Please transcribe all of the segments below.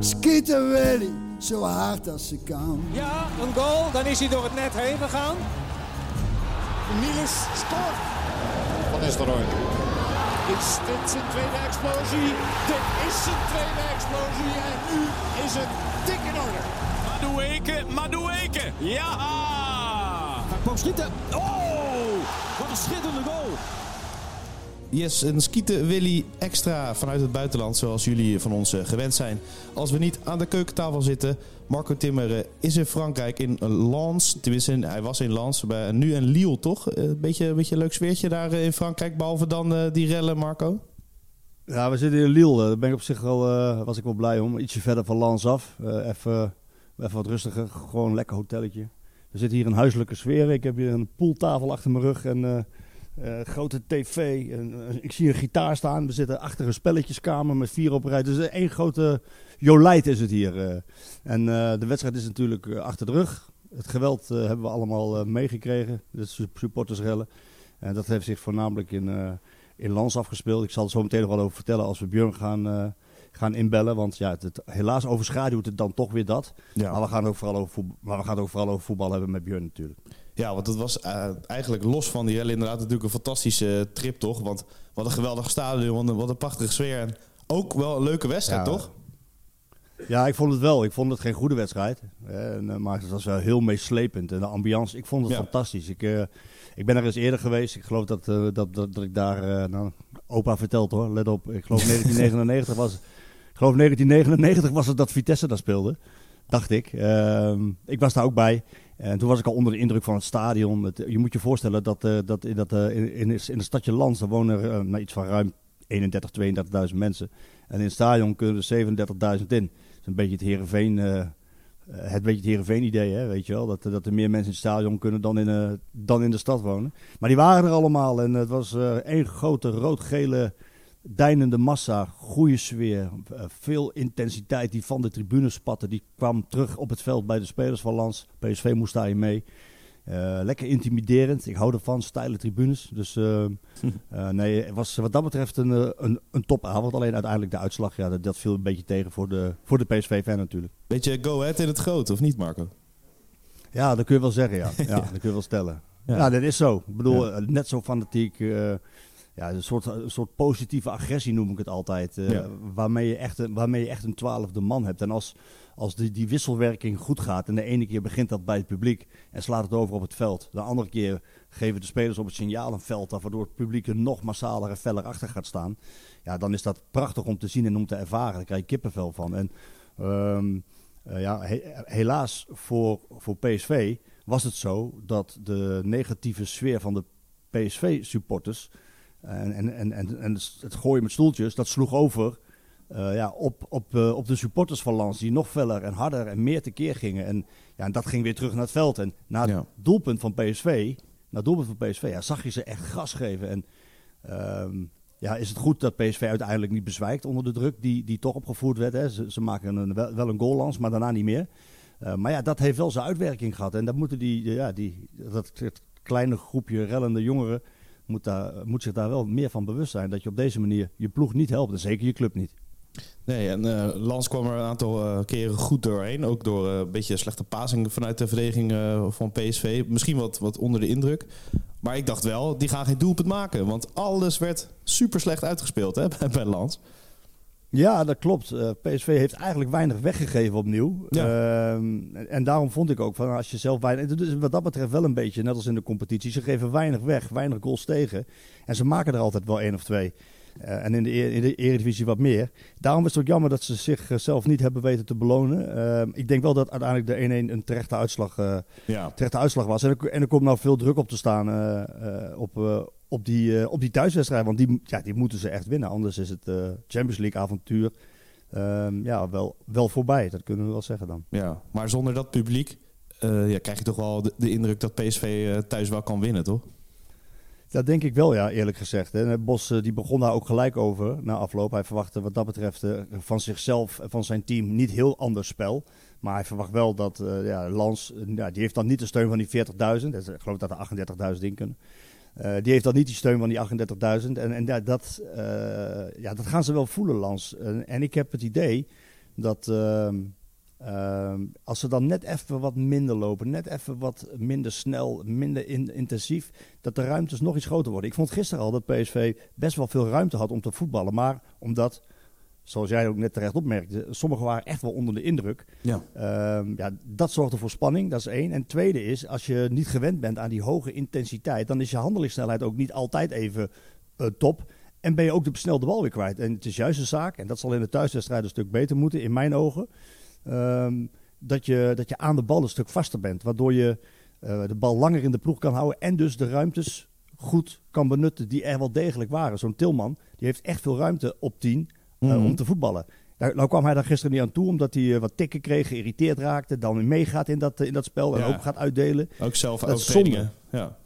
Schieten Willy, zo hard als ze kan. Ja, een goal, dan is hij door het net heen gegaan. Niels scoort. Van Nistelrooy. Is dit zijn tweede explosie? Dit is zijn tweede explosie en nu is het dik in orde. Madueke, Madueke, ja! Hij kwam schieten. Oh, wat een schitterende goal. Yes, een skieten Willy extra vanuit het buitenland, zoals jullie van ons eh, gewend zijn. Als we niet aan de keukentafel zitten. Marco Timmer eh, is in Frankrijk, in Lens. Tenminste, hij was in Lens. bij- Nu in Lille, toch? Een beetje, een beetje leuk sfeertje daar eh, in Frankrijk, behalve dan eh, die rellen, Marco? Ja, we zitten in Lille. Daar ben ik op zich wel, eh, was ik wel blij om. Ietsje verder van Lans af. Eh, even, even wat rustiger. Gewoon een lekker hotelletje. We zitten hier in huiselijke sfeer. Ik heb hier een pooltafel achter mijn rug en eh, eh, grote tv. En, ik zie een gitaar staan. We zitten achter een spelletjeskamer met vier op rij. Dus één grote jolijt is het hier. eh. En eh, de wedstrijd is natuurlijk achter de rug. Het geweld hebben we allemaal meegekregen. De su- supportersrellen. En dat heeft zich voornamelijk in... in Lans afgespeeld. Ik zal er zo meteen nog wel over vertellen als we Björn gaan, gaan inbellen. Want ja, het, het- helaas overschaduwt het dan toch weer dat. Maar, we gaan het ook vooral over voetbal, maar we gaan het ook vooral over voetbal hebben met Björn natuurlijk. Ja, want het was eh, eigenlijk los van die rellen inderdaad natuurlijk een fantastische trip, toch? Want wat een geweldig stadion, wat een, wat een prachtige sfeer. En ook wel een leuke wedstrijd, Ja, toch? Ja, ik vond het wel. Ik vond het geen goede wedstrijd. En, eh, maar het was wel heel meeslepend. En de ambiance, ik vond het Ja. fantastisch. Ik, eh, ik ben er eens eerder geweest. Ik geloof dat, dat, dat, dat ik daar... nou, opa vertelt hoor, let op. Ik geloof 1999 was... Ik geloof 1999 was het dat Vitesse daar speelde. Dacht ik. Ehm, ik was daar ook bij. En toen was ik al onder de indruk van het stadion. Je moet je voorstellen dat, eh, dat, in, dat eh, in, in, in het stadje Lans... daar wonen er eh, nou, iets van ruim 31, 32.000 mensen. En in het stadion kunnen er 37.000 in. Dat is een beetje het Heerenveen... eh, eh, het beetje het Heerenveen-idee, hè, weet je wel. Dat, dat er meer mensen in het stadion kunnen dan in, eh, dan in de stad wonen. Maar die waren er allemaal. En het was eh, één grote rood-gele deinende massa. Goede sfeer. eh, veel intensiteit die van de tribunes spatte. Die kwam terug op het veld bij de spelers van Lans. PSV moest daarin mee. Eh, lekker intimiderend. Ik hou ervan. Steile tribunes. Dus eh, nee, het was wat dat betreft een, een, een topavond. Alleen uiteindelijk de uitslag, ja, dat, dat viel een beetje tegen voor de, voor de PSV-fan natuurlijk. Beetje go ahead in het groot, of niet, Marco? Ja, dat kun je wel zeggen, ja. ja dat kun je wel stellen. Ja. Ja, dat is zo. Ik bedoel, net zo fanatiek. Ja, een soort, een soort positieve agressie noem ik het altijd. eh, Ja. waarmee, je echt, een- waarmee je echt een twaalfde man hebt. En als, als die, die wisselwerking goed gaat en de ene keer begint dat bij het publiek en slaat het over op het veld. De andere keer geven de spelers op het signaal een veld af, waardoor het publiek er nog massaler en feller achter gaat staan. Ja, dan is dat prachtig om te zien en om te ervaren. Daar krijg je kippenvel van. En ehm, eh, ja, he- helaas voor, voor PSV was het zo dat de negatieve sfeer van de PSV-supporters en, en, en, en, en het gooien met stoeltjes, dat sloeg over eh, ja, op, op, eh, op de supporters van Lans, die nog feller en harder en meer tekeer gingen. En, ja, en dat ging weer terug naar het veld. En na het Ja. doelpunt van PSV, na het doelpunt van PSV, ja, zag je ze echt gas geven. En ehm, ja, is het goed dat PSV uiteindelijk niet bezwijkt onder de druk die, die toch opgevoerd werd. Hè? Ze, ze maken een, wel, wel een goal Lans, maar daarna niet meer. Eh, maar ja, dat heeft wel zijn uitwerking gehad. En dat moeten die, ja, die, dat, dat kleine groepje rellende jongeren moet, daar, moet zich daar wel meer van bewust zijn. Dat je op deze manier je ploeg niet helpt. En zeker je club niet. Nee, en eh, Lans kwam er een aantal eh, keren goed doorheen. Ook door eh, een beetje slechte passing vanuit de verdediging van PSV. Misschien wat, wat onder de indruk. Maar ik dacht wel, die gaan geen doelpunt maken. Want alles werd super slecht uitgespeeld hè, bij, bij Lans. Ja, dat klopt. Eh, PSV heeft eigenlijk weinig weggegeven opnieuw. Ehm, en, en daarom vond ik ook van als je zelf weinig. Wat dat betreft wel een beetje net als in de competitie. Ze geven weinig weg, weinig goals tegen. En ze maken er altijd wel één of twee. Eh, en in de, e- in de Eredivisie wat meer. Daarom is het ook jammer dat ze zichzelf niet hebben weten te belonen. Ehm, ik denk wel dat uiteindelijk de 1-1 een terechte uitslag, eh, Ja. terechte uitslag was. En er, en er komt nou veel druk op te staan op, op, die, eh, op die thuiswedstrijd. Want die, ja, die moeten ze echt winnen. Anders is het eh, Champions League avontuur ehm, ja, wel, wel voorbij. Dat kunnen we wel zeggen dan. Ja, maar zonder dat publiek eh, ja, krijg je toch wel de, de indruk dat PSV thuis wel kan winnen, toch? Dat denk ik wel, ja, eerlijk gezegd. En Bos die begon daar ook gelijk over na afloop. Hij verwachtte wat dat betreft van zichzelf en van zijn team niet heel anders spel. Maar hij verwacht wel dat ja, Lans, ja, die heeft dan niet de steun van die 40.000. Ik geloof dat er 38.000 in kunnen. Uh, die heeft dan niet die steun van die 38.000. En, en ja, dat, ja, dat gaan ze wel voelen, Lans. En, ik heb het idee dat ehm, ehm, als ze dan net even wat minder lopen, net even wat minder snel, minder in, intensief, dat de ruimtes nog iets groter worden. Ik vond gisteren al dat PSV best wel veel ruimte had om te voetballen. Maar omdat zoals jij ook net terecht opmerkte, sommigen waren echt wel onder de indruk. Ja. Um, ja, dat zorgde voor spanning, dat is één. En tweede is, als je niet gewend bent aan die hoge intensiteit, dan is je handelingssnelheid ook niet altijd even uh, top. En ben je ook de besnelde bal weer kwijt. En het is juist een zaak, en dat zal in de thuiswedstrijd een stuk beter moeten, in mijn ogen, um, dat, je, dat je aan de bal een stuk vaster bent. Waardoor je uh, de bal langer in de ploeg kan houden en dus de ruimtes goed kan benutten die er wel degelijk waren. Zo'n Tilman, die heeft echt veel ruimte op 10 mm. om te voetballen. Nou, nou kwam hij daar gisteren niet aan toe, omdat hij uh, wat tikken kreeg, geïrriteerd raakte, dan meegaat in dat, in dat spel en Ja. ook gaat uitdelen. Ook zelf Dat ook zonde. Ja.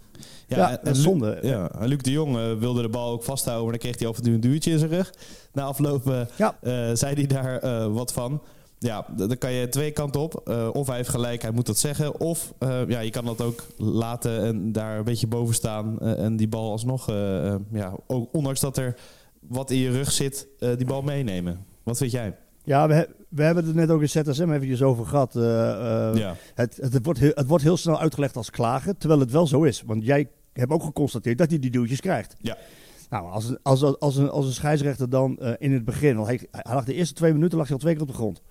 Ja, en- zonde. Ja, en Luc de Jong eh, wilde de bal ook vasthouden, maar dan kreeg hij af en toe een duwtje in zijn rug. Na afloop eh, Ja. eh, zei hij daar eh, wat van. Ja, dan kan je twee kanten op. Eh, of hij heeft gelijk, hij moet dat zeggen. Of eh, ja, je kan dat ook laten en daar een beetje boven staan. eh, en die bal alsnog, eh, eh, ja, ook, ondanks dat er wat in je rug zit, eh, die bal meenemen. Wat vind jij? Ja, we, we hebben het net ook in ZSM eventjes over gehad. eh, eh, ja. het, het, wordt heel, het wordt heel snel uitgelegd als klagen, terwijl het wel zo is. Want jij hebt ook geconstateerd dat hij die duwtjes krijgt. Ja. Nou, als een, als, als, als een, als een scheidsrechter dan in het begin, al hij, hij lag de eerste twee minuten lag hij al twee keer op de grond.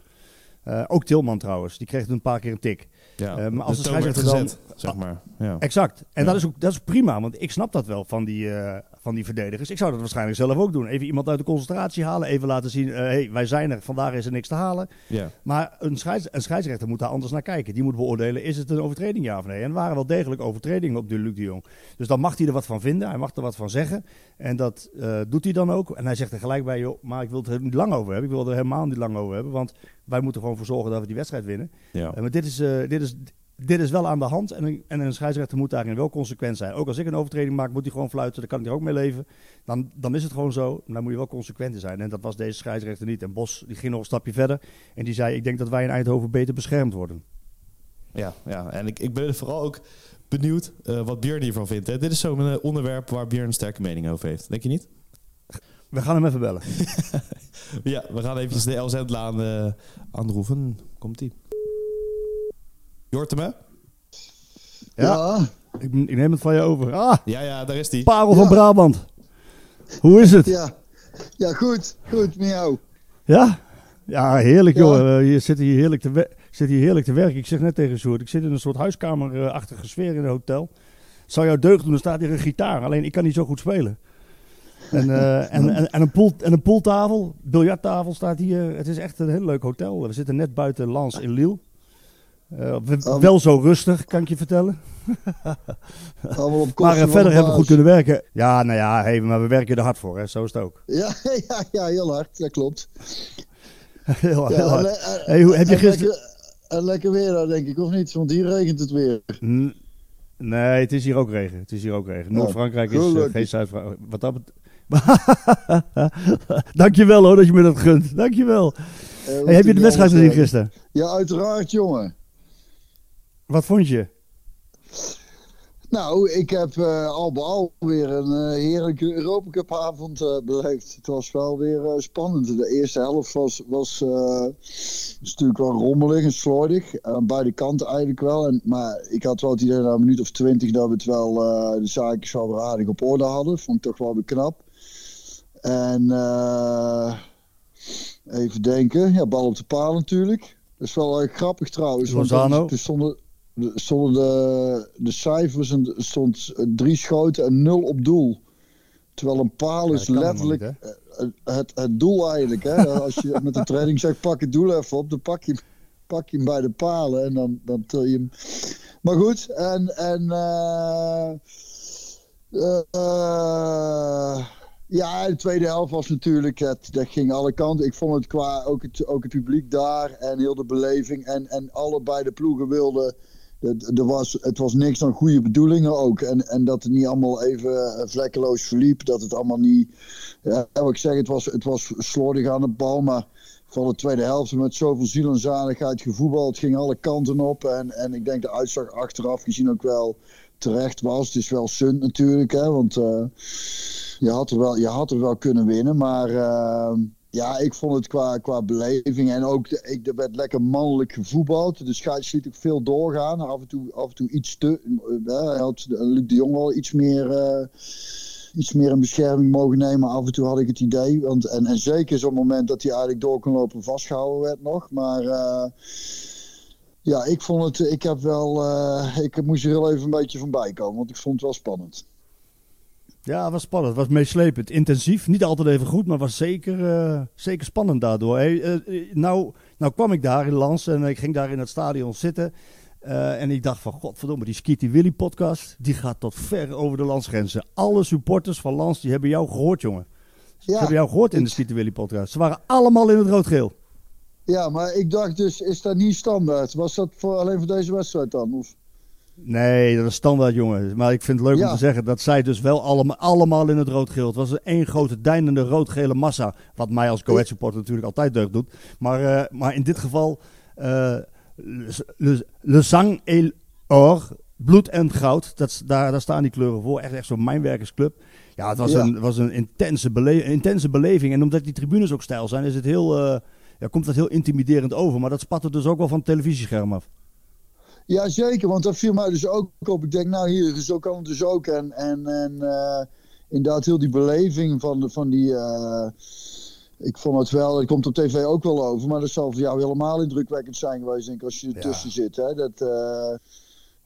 Ook Tilman trouwens, die kreeg een paar keer een tik. ja. Maar als de scheidsrechter dan- gezet, zeg maar. Ja. Exact. En Ja. dat, is ook, dat is prima, want ik snap dat wel van die, van die verdedigers. Ik zou dat waarschijnlijk zelf ook doen. Even iemand uit de concentratie halen, even laten zien, eh, hey, wij zijn er, vandaag is er niks te halen. Ja. Maar een, scheids, een scheidsrechter moet daar anders naar kijken. Die moet beoordelen, is het een overtreding ja of nee? En er waren wel degelijk overtredingen op de Luc de Jong. Dus dan mag hij er wat van vinden, hij mag er wat van zeggen. En dat eh, doet hij dan ook. En hij zegt er gelijk bij, joh, maar ik wil het er niet lang over hebben. Ik wil er helemaal niet lang over hebben, want wij moeten gewoon voor zorgen dat we die wedstrijd winnen. Ja. Eh, maar dit is, dit, is, dit is wel aan de hand en een, en een scheidsrechter moet daarin wel consequent zijn. Ook als ik een overtreding maak, moet hij gewoon fluiten, dan kan ik er ook mee leven. Dan, dan is het gewoon zo, maar dan moet je wel consequent in zijn. En dat was deze scheidsrechter niet. En Bos die ging nog een stapje verder en die zei, ik denk dat wij in Eindhoven beter beschermd worden. Ja, ja. en ik, ik ben vooral ook benieuwd eh, wat Björn hiervan vindt. Hè. Dit is zo'n eh, onderwerp waar Björn een sterke mening over heeft. Denk je niet? We gaan hem even bellen. Ja, we gaan eventjes de LZ-laan eh aanroeven. Komt-ie. Je hoort hem, hè? Ja, Ik, ik neem het van je over. Ah, Ja, ja, daar is die. parel van. Brabant. Hoe is het? Ja, ja goed, goed met jou. Ja? Ja, heerlijk Ja. joh. Eh, Je zit hier heerlijk, te zit hier heerlijk te werken. Ik zeg net tegen Sjoerd, ik zit in een soort huiskamerachtige sfeer in een hotel. Zou jou deugd doen, er staat hier een gitaar. Alleen ik kan niet zo goed spelen. En, eh, en, en, en, een pool, en een pooltafel, biljarttafel staat hier. Het is echt een heel leuk hotel. We zitten net buiten Lans in Lille. Eh, we- wel zo rustig, kan ik je vertellen. Maar eh, verder de hebben we goed kunnen werken. Ja, nou ja, hey, maar we werken er hard voor. Hè. Zo is het ook. Ja, ja, ja, heel hard, dat klopt. heel, heel Ja, hard. en, en- Hey, hoe, heb je en gisteren... lekker, lekker weer daar, denk ik, of niet? Want hier regent het weer. N- Nee, het is hier ook regen. Het is hier ook regen. Noord-Frankrijk is eh, geen Zuid-Frankrijk. Wat dat Dankjewel hoor dat je me dat gunt. Dankjewel. Eh, Hey, wat heb je de wedstrijd gezien gisteren? Ja, uiteraard, jongen. Wat vond je? Nou, ik heb eh, al bij al weer een eh, heerlijke Europa Cup avond eh, beleefd. Het was wel weer spannend. De eerste helft was, was, natuurlijk wel rommelig en slordig. Aan beide kanten eigenlijk wel. En, maar ik had wel het idee na een minuut of twintig dat we het wel de zaakjes wel weer aardig op orde hadden. Vond ik toch wel weer knap. En even denken. Ja, bal op de paal natuurlijk. Dat is wel grappig trouwens. want Lozano. er stonden, er stonden de, de cijfers en stond drie schoten en nul op doel. Terwijl een paal is letterlijk niet, eh, het, het doel eigenlijk. Hè? Als je met de training zegt pak het doel even op, dan pak je, pak je hem bij de palen en dan, dan til je hem. Maar goed, en, en eh, eh, eh, Ja, de tweede helft was natuurlijk, het, dat ging alle kanten. Ik vond het qua ook het, ook het publiek daar en heel de beleving. En, en allebei de ploegen wilden. Er was, het was niks dan goede bedoelingen ook. En, en dat het niet allemaal even eh, vlekkeloos verliep. Dat het allemaal niet. Ja, wat ik zeg, het was, het was slordig aan de bal. Maar van de tweede helft met zoveel ziel en zaligheid gevoetbald. ging alle kanten op. En, en ik denk de uitslag achteraf gezien ook wel terecht was. Het is wel sunt natuurlijk, hè, want uh, je, had er wel, je had er wel kunnen winnen. Maar uh, ja, ik vond het qua, qua beleving en ook ik, er werd lekker mannelijk gevoetbald. De scheids liet ook veel doorgaan. Af en toe, af en toe iets te. Uh, had Luc de Jong wel iets meer iets meer in bescherming mogen nemen. Af en toe had ik het idee. Want, en, en zeker zo'n moment dat hij eigenlijk door kon lopen vastgehouden werd nog. Maar uh, ja, ik vond het. Ik heb wel. Uh, ik moest er heel even een beetje van bij komen. Want ik vond het wel spannend. Ja, het was spannend. Het was meeslepend. Intensief. Niet altijd even goed, maar was zeker, uh, zeker spannend daardoor. Hey, nou, nou kwam ik daar in Lans en ik ging daar in het stadion zitten. Uh, en ik dacht van, godverdomme, die Skitty Willy podcast, die gaat tot ver over de landsgrenzen. Alle supporters van Lans, die hebben jou gehoord, jongen. Ze hebben jou gehoord in de Skitty Willy podcast. Ze waren allemaal in het rood-geel. Ja, maar ik dacht dus, is dat niet standaard? Was dat voor, alleen voor deze wedstrijd dan? Of? Nee, dat is standaard, jongen. Maar ik vind het leuk ja. om te zeggen dat zij dus wel allemaal, allemaal in het rood-geel. Het was één grote deinende rood-gele massa. Wat mij als Go supporter natuurlijk altijd deugd doet. Maar, uh, maar in dit geval... Uh, Le, le Sang et Or, bloed en goud. Dat, daar, daar staan die kleuren voor. Echt, echt zo'n mijnwerkersclub. Ja, het was, ja. Een, was een intense, bele intense beleving. En omdat die tribunes ook stijl zijn, is het heel, uh, ja, komt dat heel intimiderend over. Maar dat spat er dus ook wel van het televisiescherm af. Ja, zeker. Want dat viel mij dus ook op. Ik denk, nou hier, zo kan het dus ook. En, en, en uh, inderdaad heel die beleving van, de, van die... Uh, ik vond het wel, het komt op tv ook wel over, maar dat zal voor jou helemaal indrukwekkend zijn geweest, denk ik, als je ertussen ja. zit. Hè? Dat, uh,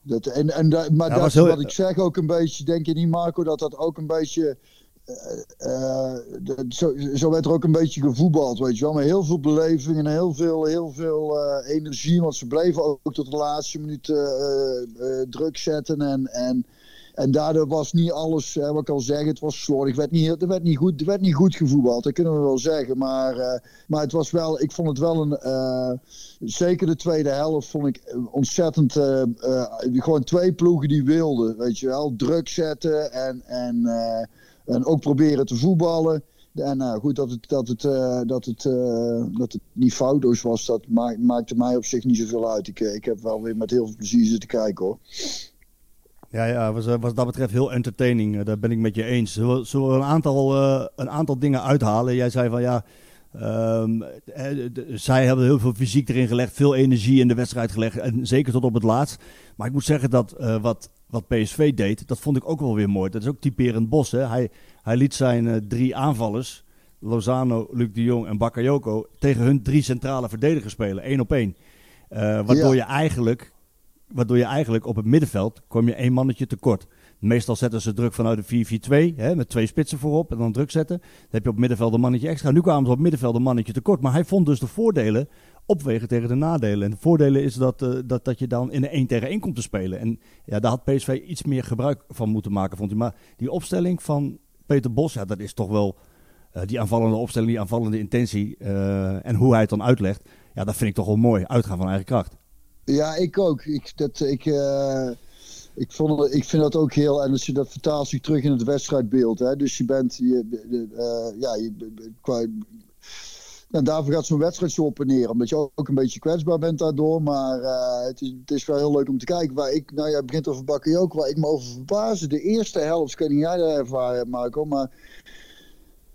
dat, en, en, maar ja, dat heel... wat ik zeg ook een beetje, denk je niet Marco, dat dat ook een beetje, uh, de, zo, werd er ook een beetje gevoetbald, weet je wel. Maar heel veel beleving en heel veel, heel veel energie, want ze bleven ook tot de laatste minuut druk zetten en... en en daardoor was niet alles, hè, wat ik al zeg, het was slordig. Werd niet, het werd niet, goed, werd niet goed gevoetbald, dat kunnen we wel zeggen. Maar, maar het was wel, ik vond het wel een, zeker de tweede helft vond ik ontzettend, gewoon twee ploegen die wilden, weet je wel. Druk zetten en, en, en ook proberen te voetballen. En nou goed, dat het, dat, het, dat, het, dat het niet foutloos was, dat maak, maakte mij op zich niet zoveel uit. Ik, heb wel weer met heel veel plezier zitten kijken hoor. Ja, ja was, was dat betreft heel entertaining. Daar ben ik met je eens. Zullen, we een aantal, uh, een aantal dingen uithalen? Jij zei van ja, um, zij hebben heel veel fysiek erin gelegd, veel energie in de wedstrijd gelegd. En zeker tot op het laatst. Maar ik moet zeggen dat uh, wat, wat PSV deed, dat vond ik ook wel weer mooi. Dat is ook typerend Bos. Hè? Hij, hij liet zijn uh, drie aanvallers, Lozano, Luc de Jong en Bakayoko, tegen hun drie centrale verdedigers spelen. één op één. waardoor ja. je eigenlijk waardoor je eigenlijk op het middenveld kom je één mannetje tekort. Meestal zetten ze druk vanuit de 4-4-2, hè, met twee spitsen voorop en dan druk zetten. Dan heb je op het middenveld een mannetje extra. Nu kwamen ze op het middenveld een mannetje tekort. Maar hij vond dus de voordelen opwegen tegen de nadelen. En de voordelen is dat, uh, dat, dat je dan in een 1 tegen 1 komt te spelen. En ja, daar had PSV iets meer gebruik van moeten maken, vond hij. Maar die opstelling van Peter Bos, ja, dat is toch wel uh, die aanvallende opstelling, die aanvallende intentie uh, en hoe hij het dan uitlegt. Ja, dat vind ik toch wel mooi. Uitgaan van eigen kracht. Ja, ik ook. Ik, dat, ik, ik, vond, ik vind dat ook heel. En als je dat vertaalt zich terug in het wedstrijdbeeld. Hè, dus je bent. Je, ja, je, qua, en daarvoor gaat zo'n wedstrijd zo op en neer. Omdat je ook een beetje kwetsbaar bent daardoor. Maar uh, het, is, het, is, wel heel leuk om te kijken. Waar ik, nou ja, het begint over bakken ook. Waar ik me over verbazen. De eerste helft, ik weet niet jij dat ervaren Marco. Maar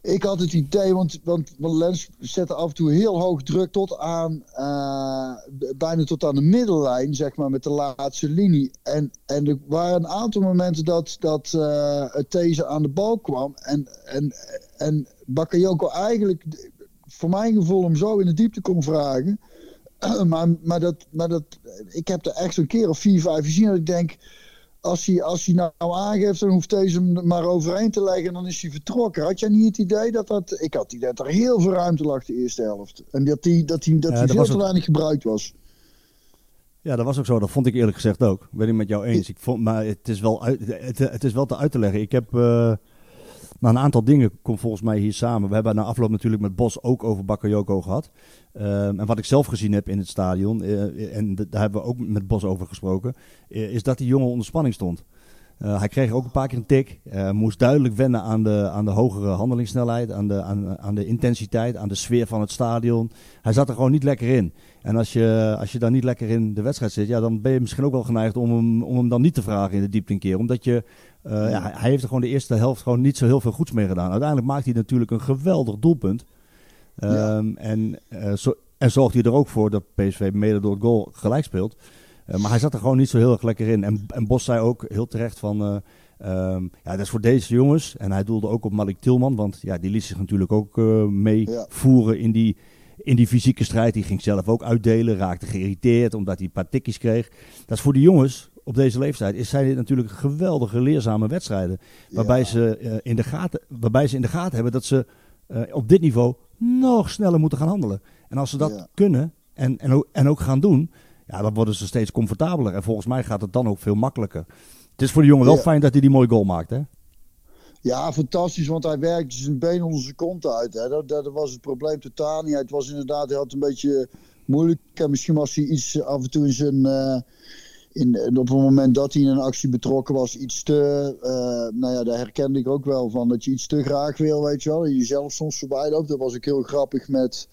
ik had het idee, want, want, Lens zette af en toe heel hoog druk tot aan, uh, bijna tot aan de middellijn, zeg maar, met de laatste linie. En, en er waren een aantal momenten dat, dat uh, These aan de bal kwam. En, en, en Bakayoko eigenlijk, voor mijn gevoel, hem zo in de diepte kon vragen. maar, maar, dat, maar dat, ik heb er echt zo'n keer of vier, vijf gezien dat ik denk als hij, als hij nou aangeeft, dan hoeft deze hem maar overeind te leggen en dan is hij vertrokken. Had jij niet het idee dat dat... Ik had het idee dat er heel veel ruimte lag de eerste helft. En dat hij, dat hij, dat ja, veel te weinig gebruikt was. Ja, dat was ook zo. Dat vond ik eerlijk gezegd ook. Ben ik met jou eens. Ik vond, maar het is wel, uit, het, het is wel te uit te leggen. Ik heb... Uh, Maar een aantal dingen komt volgens mij hier samen. We hebben na afloop natuurlijk met Bos ook over Bakayoko gehad. Ehm, en wat ik zelf gezien heb in het stadion, eh, en daar hebben we ook met Bos over gesproken, eh, is dat die jongen onder spanning stond. Eh, hij kreeg ook een paar keer een tik. Eh, moest duidelijk wennen aan de, aan de hogere handelingssnelheid, aan de, aan, aan de intensiteit, aan de sfeer van het stadion. Hij zat er gewoon niet lekker in. En als je, als je daar niet lekker in de wedstrijd zit, ja, dan ben je misschien ook wel geneigd om hem, om hem dan niet te vragen in de diepte een keer. Omdat je, eh, ja, hij- heeft er gewoon de eerste helft gewoon niet zo heel veel goeds mee gedaan. Uiteindelijk maakt hij natuurlijk een geweldig doelpunt. Ehm, en, zo, en zorgt hij er ook voor dat PSV mede door het goal gelijk speelt. Eh, maar hij zat er gewoon niet zo heel erg lekker in. En, en Bos zei ook heel terecht van... eh, ehm, ja, dat is voor deze jongens. En hij doelde ook op Malik Tilman. Want ja, die liet zich natuurlijk ook eh meevoeren in, die, in die fysieke strijd. Die ging zelf ook uitdelen. Raakte geïrriteerd omdat hij een paar tikjes kreeg. Dat is voor die jongens op deze leeftijd... Is, zijn dit natuurlijk geweldige leerzame wedstrijden. Waarbij, ze, in de gaten, waarbij ze in de gaten hebben dat ze op dit niveau nog sneller moeten gaan handelen. En als ze dat Ja. kunnen en, en, ook, en ook gaan doen, ja, dan worden ze steeds comfortabeler. En volgens mij gaat het dan ook veel makkelijker. Het is voor de jongen wel Ja. fijn dat hij die mooie goal maakt, hè? Ja, fantastisch, want hij werkte zijn been onder zijn kont uit. Hè. Dat, dat was het probleem totaal niet. Het was inderdaad, hij had een beetje moeilijk. En misschien was hij iets af en toe in zijn... eh, in, op het moment dat hij in een actie betrokken was, iets te... eh, nou ja, daar herkende ik ook wel van. Dat je iets te graag wil, weet je wel. En jezelf soms voorbij loopt. Dat was ook heel grappig met...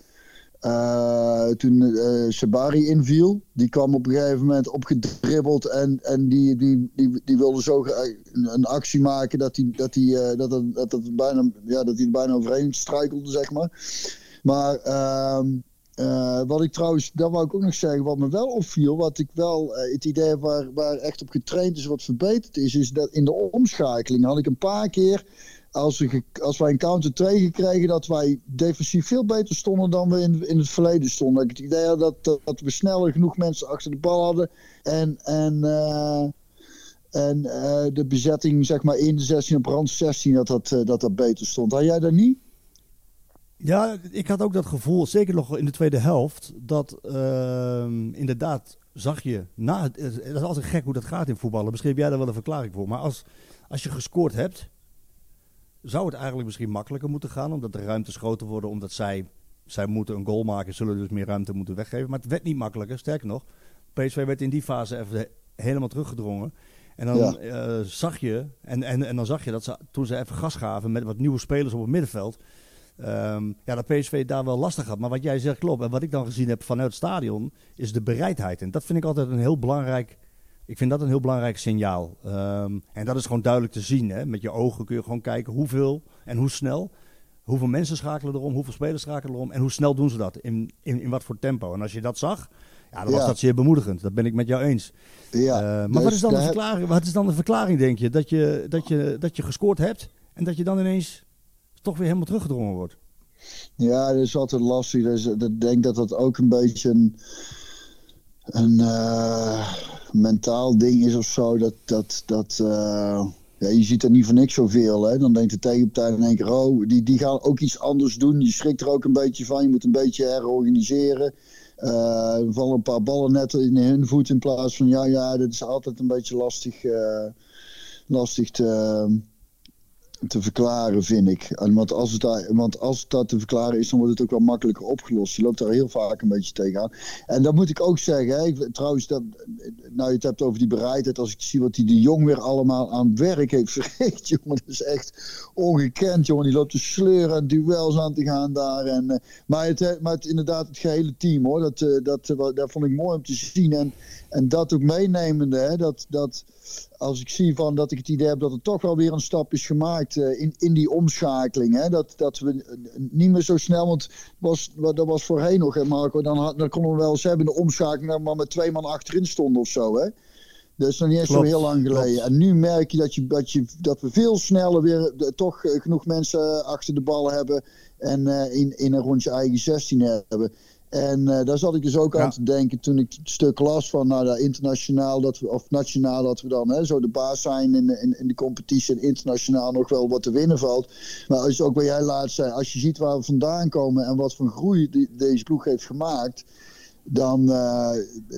eh, toen eh Sabari inviel, die kwam op een gegeven moment opgedribbeld en, en die, die, die, die wilde zo een, actie maken dat hij dat eh, dat, dat, bijna, ja, dat hij bijna overheen struikelde, zeg maar. Maar ehm, eh, wat ik trouwens, dat wou ik ook nog zeggen, wat me wel opviel, wat ik wel, het idee waar, waar echt op getraind is, wat verbeterd is, is dat in de omschakeling had ik een paar keer, als, we, als wij een counter 2 gekregen, dat wij defensief veel beter stonden dan we in, in het verleden stonden. Dat ik het idee had dat, dat, dat we sneller genoeg mensen achter de bal hadden en, en, eh, en eh, de bezetting zeg maar in de 16 op rand 16, dat dat, eh, dat dat beter stond. Had jij dat niet? Ja, ik had ook dat gevoel, zeker nog in de tweede helft, dat inderdaad zag je, na het is altijd gek hoe dat gaat in voetballen. Misschien heb jij daar wel een verklaring voor. Maar als, als je gescoord hebt, zou het eigenlijk misschien makkelijker moeten gaan, omdat de ruimtes groter worden, omdat zij, zij moeten een goal maken, zullen dus meer ruimte moeten weggeven. Maar het werd niet makkelijker, sterker nog, PSV werd in die fase even helemaal teruggedrongen. En dan Ja. eh, zag je, en, en, en dan zag je dat ze, toen ze even gas gaven met wat nieuwe spelers op het middenveld, Ehm, ja, dat PSV daar wel lastig had. Maar wat jij zegt klopt. En wat ik dan gezien heb vanuit het stadion is de bereidheid. En dat vind ik altijd een heel belangrijk. Ik vind dat een heel belangrijk signaal. Ehm, en dat is gewoon duidelijk te zien. Hè? Met je ogen kun je gewoon kijken hoeveel en hoe snel. Hoeveel mensen schakelen erom, hoeveel spelers schakelen erom. En hoe snel doen ze dat? In, in, in wat voor tempo. En als je dat zag, ja, dan was Ja. dat zeer bemoedigend. Dat ben ik met jou eens. Ja. Eh, maar dus wat, is dan de verklaring, wat is dan de verklaring, denk je? Dat je, dat, je? dat je gescoord hebt en dat je dan ineens toch weer helemaal teruggedrongen wordt? Ja, dat is altijd lastig. Dus, ik denk dat dat ook een beetje een, een eh, mentaal ding is of zo. Dat, dat, dat, eh, ja, je ziet er niet voor niks zoveel. Hè? Dan denkt de tegenpartij in één keer, oh, die, die gaan ook iets anders doen. Je schrikt er ook een beetje van. Je moet een beetje herorganiseren. Eh, er vallen een paar ballen net in hun voet in plaats van, ja, ja, dat is altijd een beetje lastig, lastig te te verklaren, vind ik. Want, als het daar, want als dat te verklaren is, dan wordt het ook wel makkelijker opgelost. Je loopt daar heel vaak een beetje tegenaan. En dat moet ik ook zeggen. Trouwens, dat, nou, je het hebt over die bereidheid. Als ik zie wat die de Jong weer allemaal aan werk heeft verricht, jongen. Dat is echt ongekend, jongen. Die loopt te sleuren en duels aan te gaan daar. En, eh, maar, het, maar het, inderdaad, het gehele team, hoor. Dat, eh, dat, eh, dat vond ik mooi om te zien. En, en dat ook meenemende, hè. Dat... dat als ik zie van dat ik het idee heb dat er toch wel weer een stap is gemaakt eh, in, in die omschakeling. Hè? Dat, dat we niet meer zo snel, want was, dat was voorheen nog, hè, Marco. Dan, had, dan konden we wel eens hebben de omschakeling dat we maar met twee man achterin stonden of zo. Hè? Dat is nog niet eens zo heel lang geleden. klopt. En nu merk je dat, je, dat, je dat we veel sneller weer eh, toch eh, genoeg mensen achter de bal hebben. En in, in een rondje eigen 16 hebben. En eh, daar zat ik dus ook Ja. aan te denken toen ik het stuk las van nou, dat internationaal dat we, of nationaal dat we dan hè, zo de baas zijn in, de- in, in de competitie en internationaal nog wel wat te winnen valt. Maar als ook wat jij laatst zei, als je ziet waar we vandaan komen en wat voor groei die, deze ploeg heeft gemaakt. Dan uh,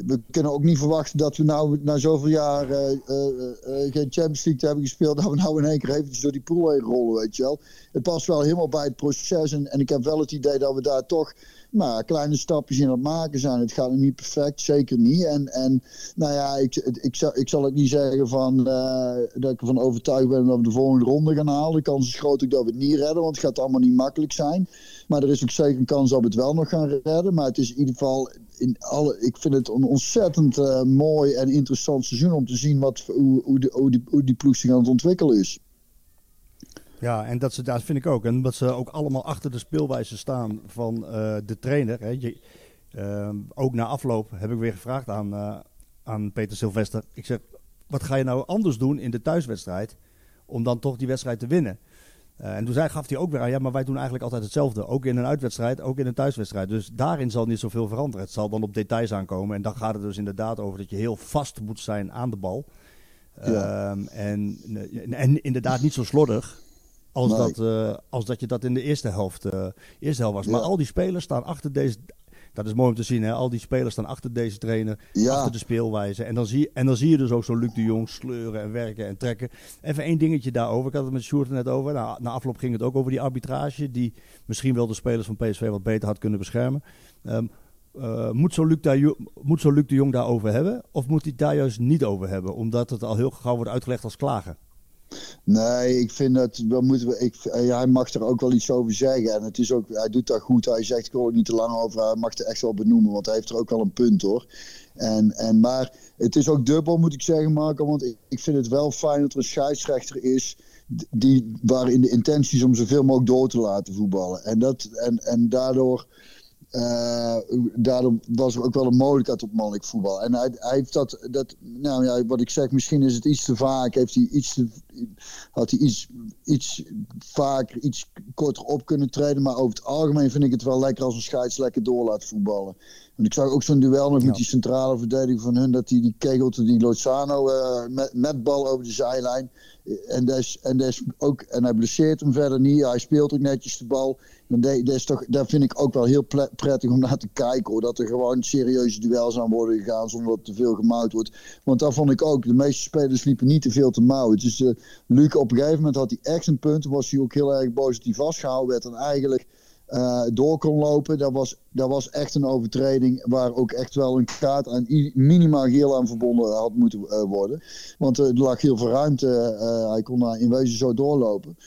we kunnen ook niet verwachten dat we nou na zoveel jaar uh, uh, geen Champions League hebben gespeeld, dat we nou in één keer eventjes door die pool heen rollen, weet je wel. Het past wel helemaal bij het proces en, ik heb wel het idee dat we daar toch maar kleine stapjes in het maken zijn. Het gaat niet perfect, zeker niet. En, en nou ja, ik, ik, zal, ik zal het niet zeggen van, dat ik ervan overtuigd ben dat we de volgende ronde gaan halen. De kans is groot ook dat we het niet redden, want het gaat allemaal niet makkelijk zijn. Maar er is ook zeker een kans dat we het wel nog gaan redden. Maar het is in ieder geval, in alle, ik vind het een ontzettend uh, mooi en interessant seizoen om te zien wat, hoe, hoe, de, hoe, die, hoe die ploeg zich aan het ontwikkelen is. Ja, en dat, ze, dat vind ik ook. En dat ze ook allemaal achter de speelwijze staan van uh, de trainer. Hè. Je, uh, ook na afloop heb ik weer gevraagd aan, aan Peter Sylvester. Ik zeg, wat ga je nou anders doen in de thuiswedstrijd om dan toch die wedstrijd te winnen? Uh, en toen zei, gaf hij ook weer aan, ja, maar wij doen eigenlijk altijd hetzelfde. Ook in een uitwedstrijd, ook in een thuiswedstrijd. Dus daarin zal niet zoveel veranderen. Het zal dan op details aankomen. En dan gaat het dus inderdaad over dat je heel vast moet zijn aan de bal. Ja. Uh, en, en inderdaad niet zo slordig. Als, nee. dat, uh, als dat je dat in de eerste helft, uh, eerste helft was. Ja. Maar al die spelers staan achter deze. Dat is mooi om te zien, hè? Al die spelers staan achter deze trainer, ja. achter de speelwijze. En dan, zie, en dan zie je dus ook zo Luc de Jong sleuren en werken en trekken. Even één dingetje daarover. Ik had het met Sjoerd net over. Nou, na afloop ging het ook over die arbitrage. Die misschien wel de spelers van PSV wat beter had kunnen beschermen. Um, uh, moet, zo Luc daar, moet zo Luc de Jong daarover hebben? Of moet hij daar juist niet over hebben? Omdat het al heel gauw wordt uitgelegd als klagen. Nee, ik vind dat we moeten. Ik, ja, hij mag er ook wel iets over zeggen. En het is ook, hij doet dat goed. Hij zegt, ik wil er niet te lang over. Hij mag er echt wel benoemen, want hij heeft er ook wel een punt hoor. En, en, maar het is ook dubbel, moet ik zeggen, Marco. Want ik, vind het wel fijn dat er een scheidsrechter is. Die, waarin de intentie is om zoveel mogelijk door te laten voetballen. En, dat, en, en daardoor. Uh, daardoor was er ook wel een mogelijkheid op mannelijk voetbal. En hij, hij heeft dat, dat, nou ja, wat ik zeg, misschien is het iets te vaak. Heeft hij iets te, had hij iets, iets vaker, iets korter op kunnen treden. Maar over het algemeen vind ik het wel lekker als een scheids lekker door laat voetballen. Want ik zag ook zo'n duel nog ja. met die centrale verdediger van hun. Dat hij die kegelde die Lozano uh, met, met bal over de zijlijn. En, des, en, des ook, en hij blesseert hem verder niet. Hij speelt ook netjes de bal. Dat, is toch, dat vind ik ook wel heel prettig om naar te kijken. Hoor. Dat er gewoon serieuze duels aan worden gegaan zonder dat te veel gemouwd wordt. Want dat vond ik ook. De meeste spelers liepen niet te veel te mouwen. Dus uh, Luc op een gegeven moment had hij echt een punt. Was hij ook heel erg hij vastgehouden werd. En eigenlijk uh, door kon lopen. Dat was, dat was echt een overtreding waar ook echt wel een kaart aan minimaal geel aan verbonden had moeten uh, worden. Want er lag heel veel ruimte. Uh, hij kon daar in wezen zo doorlopen.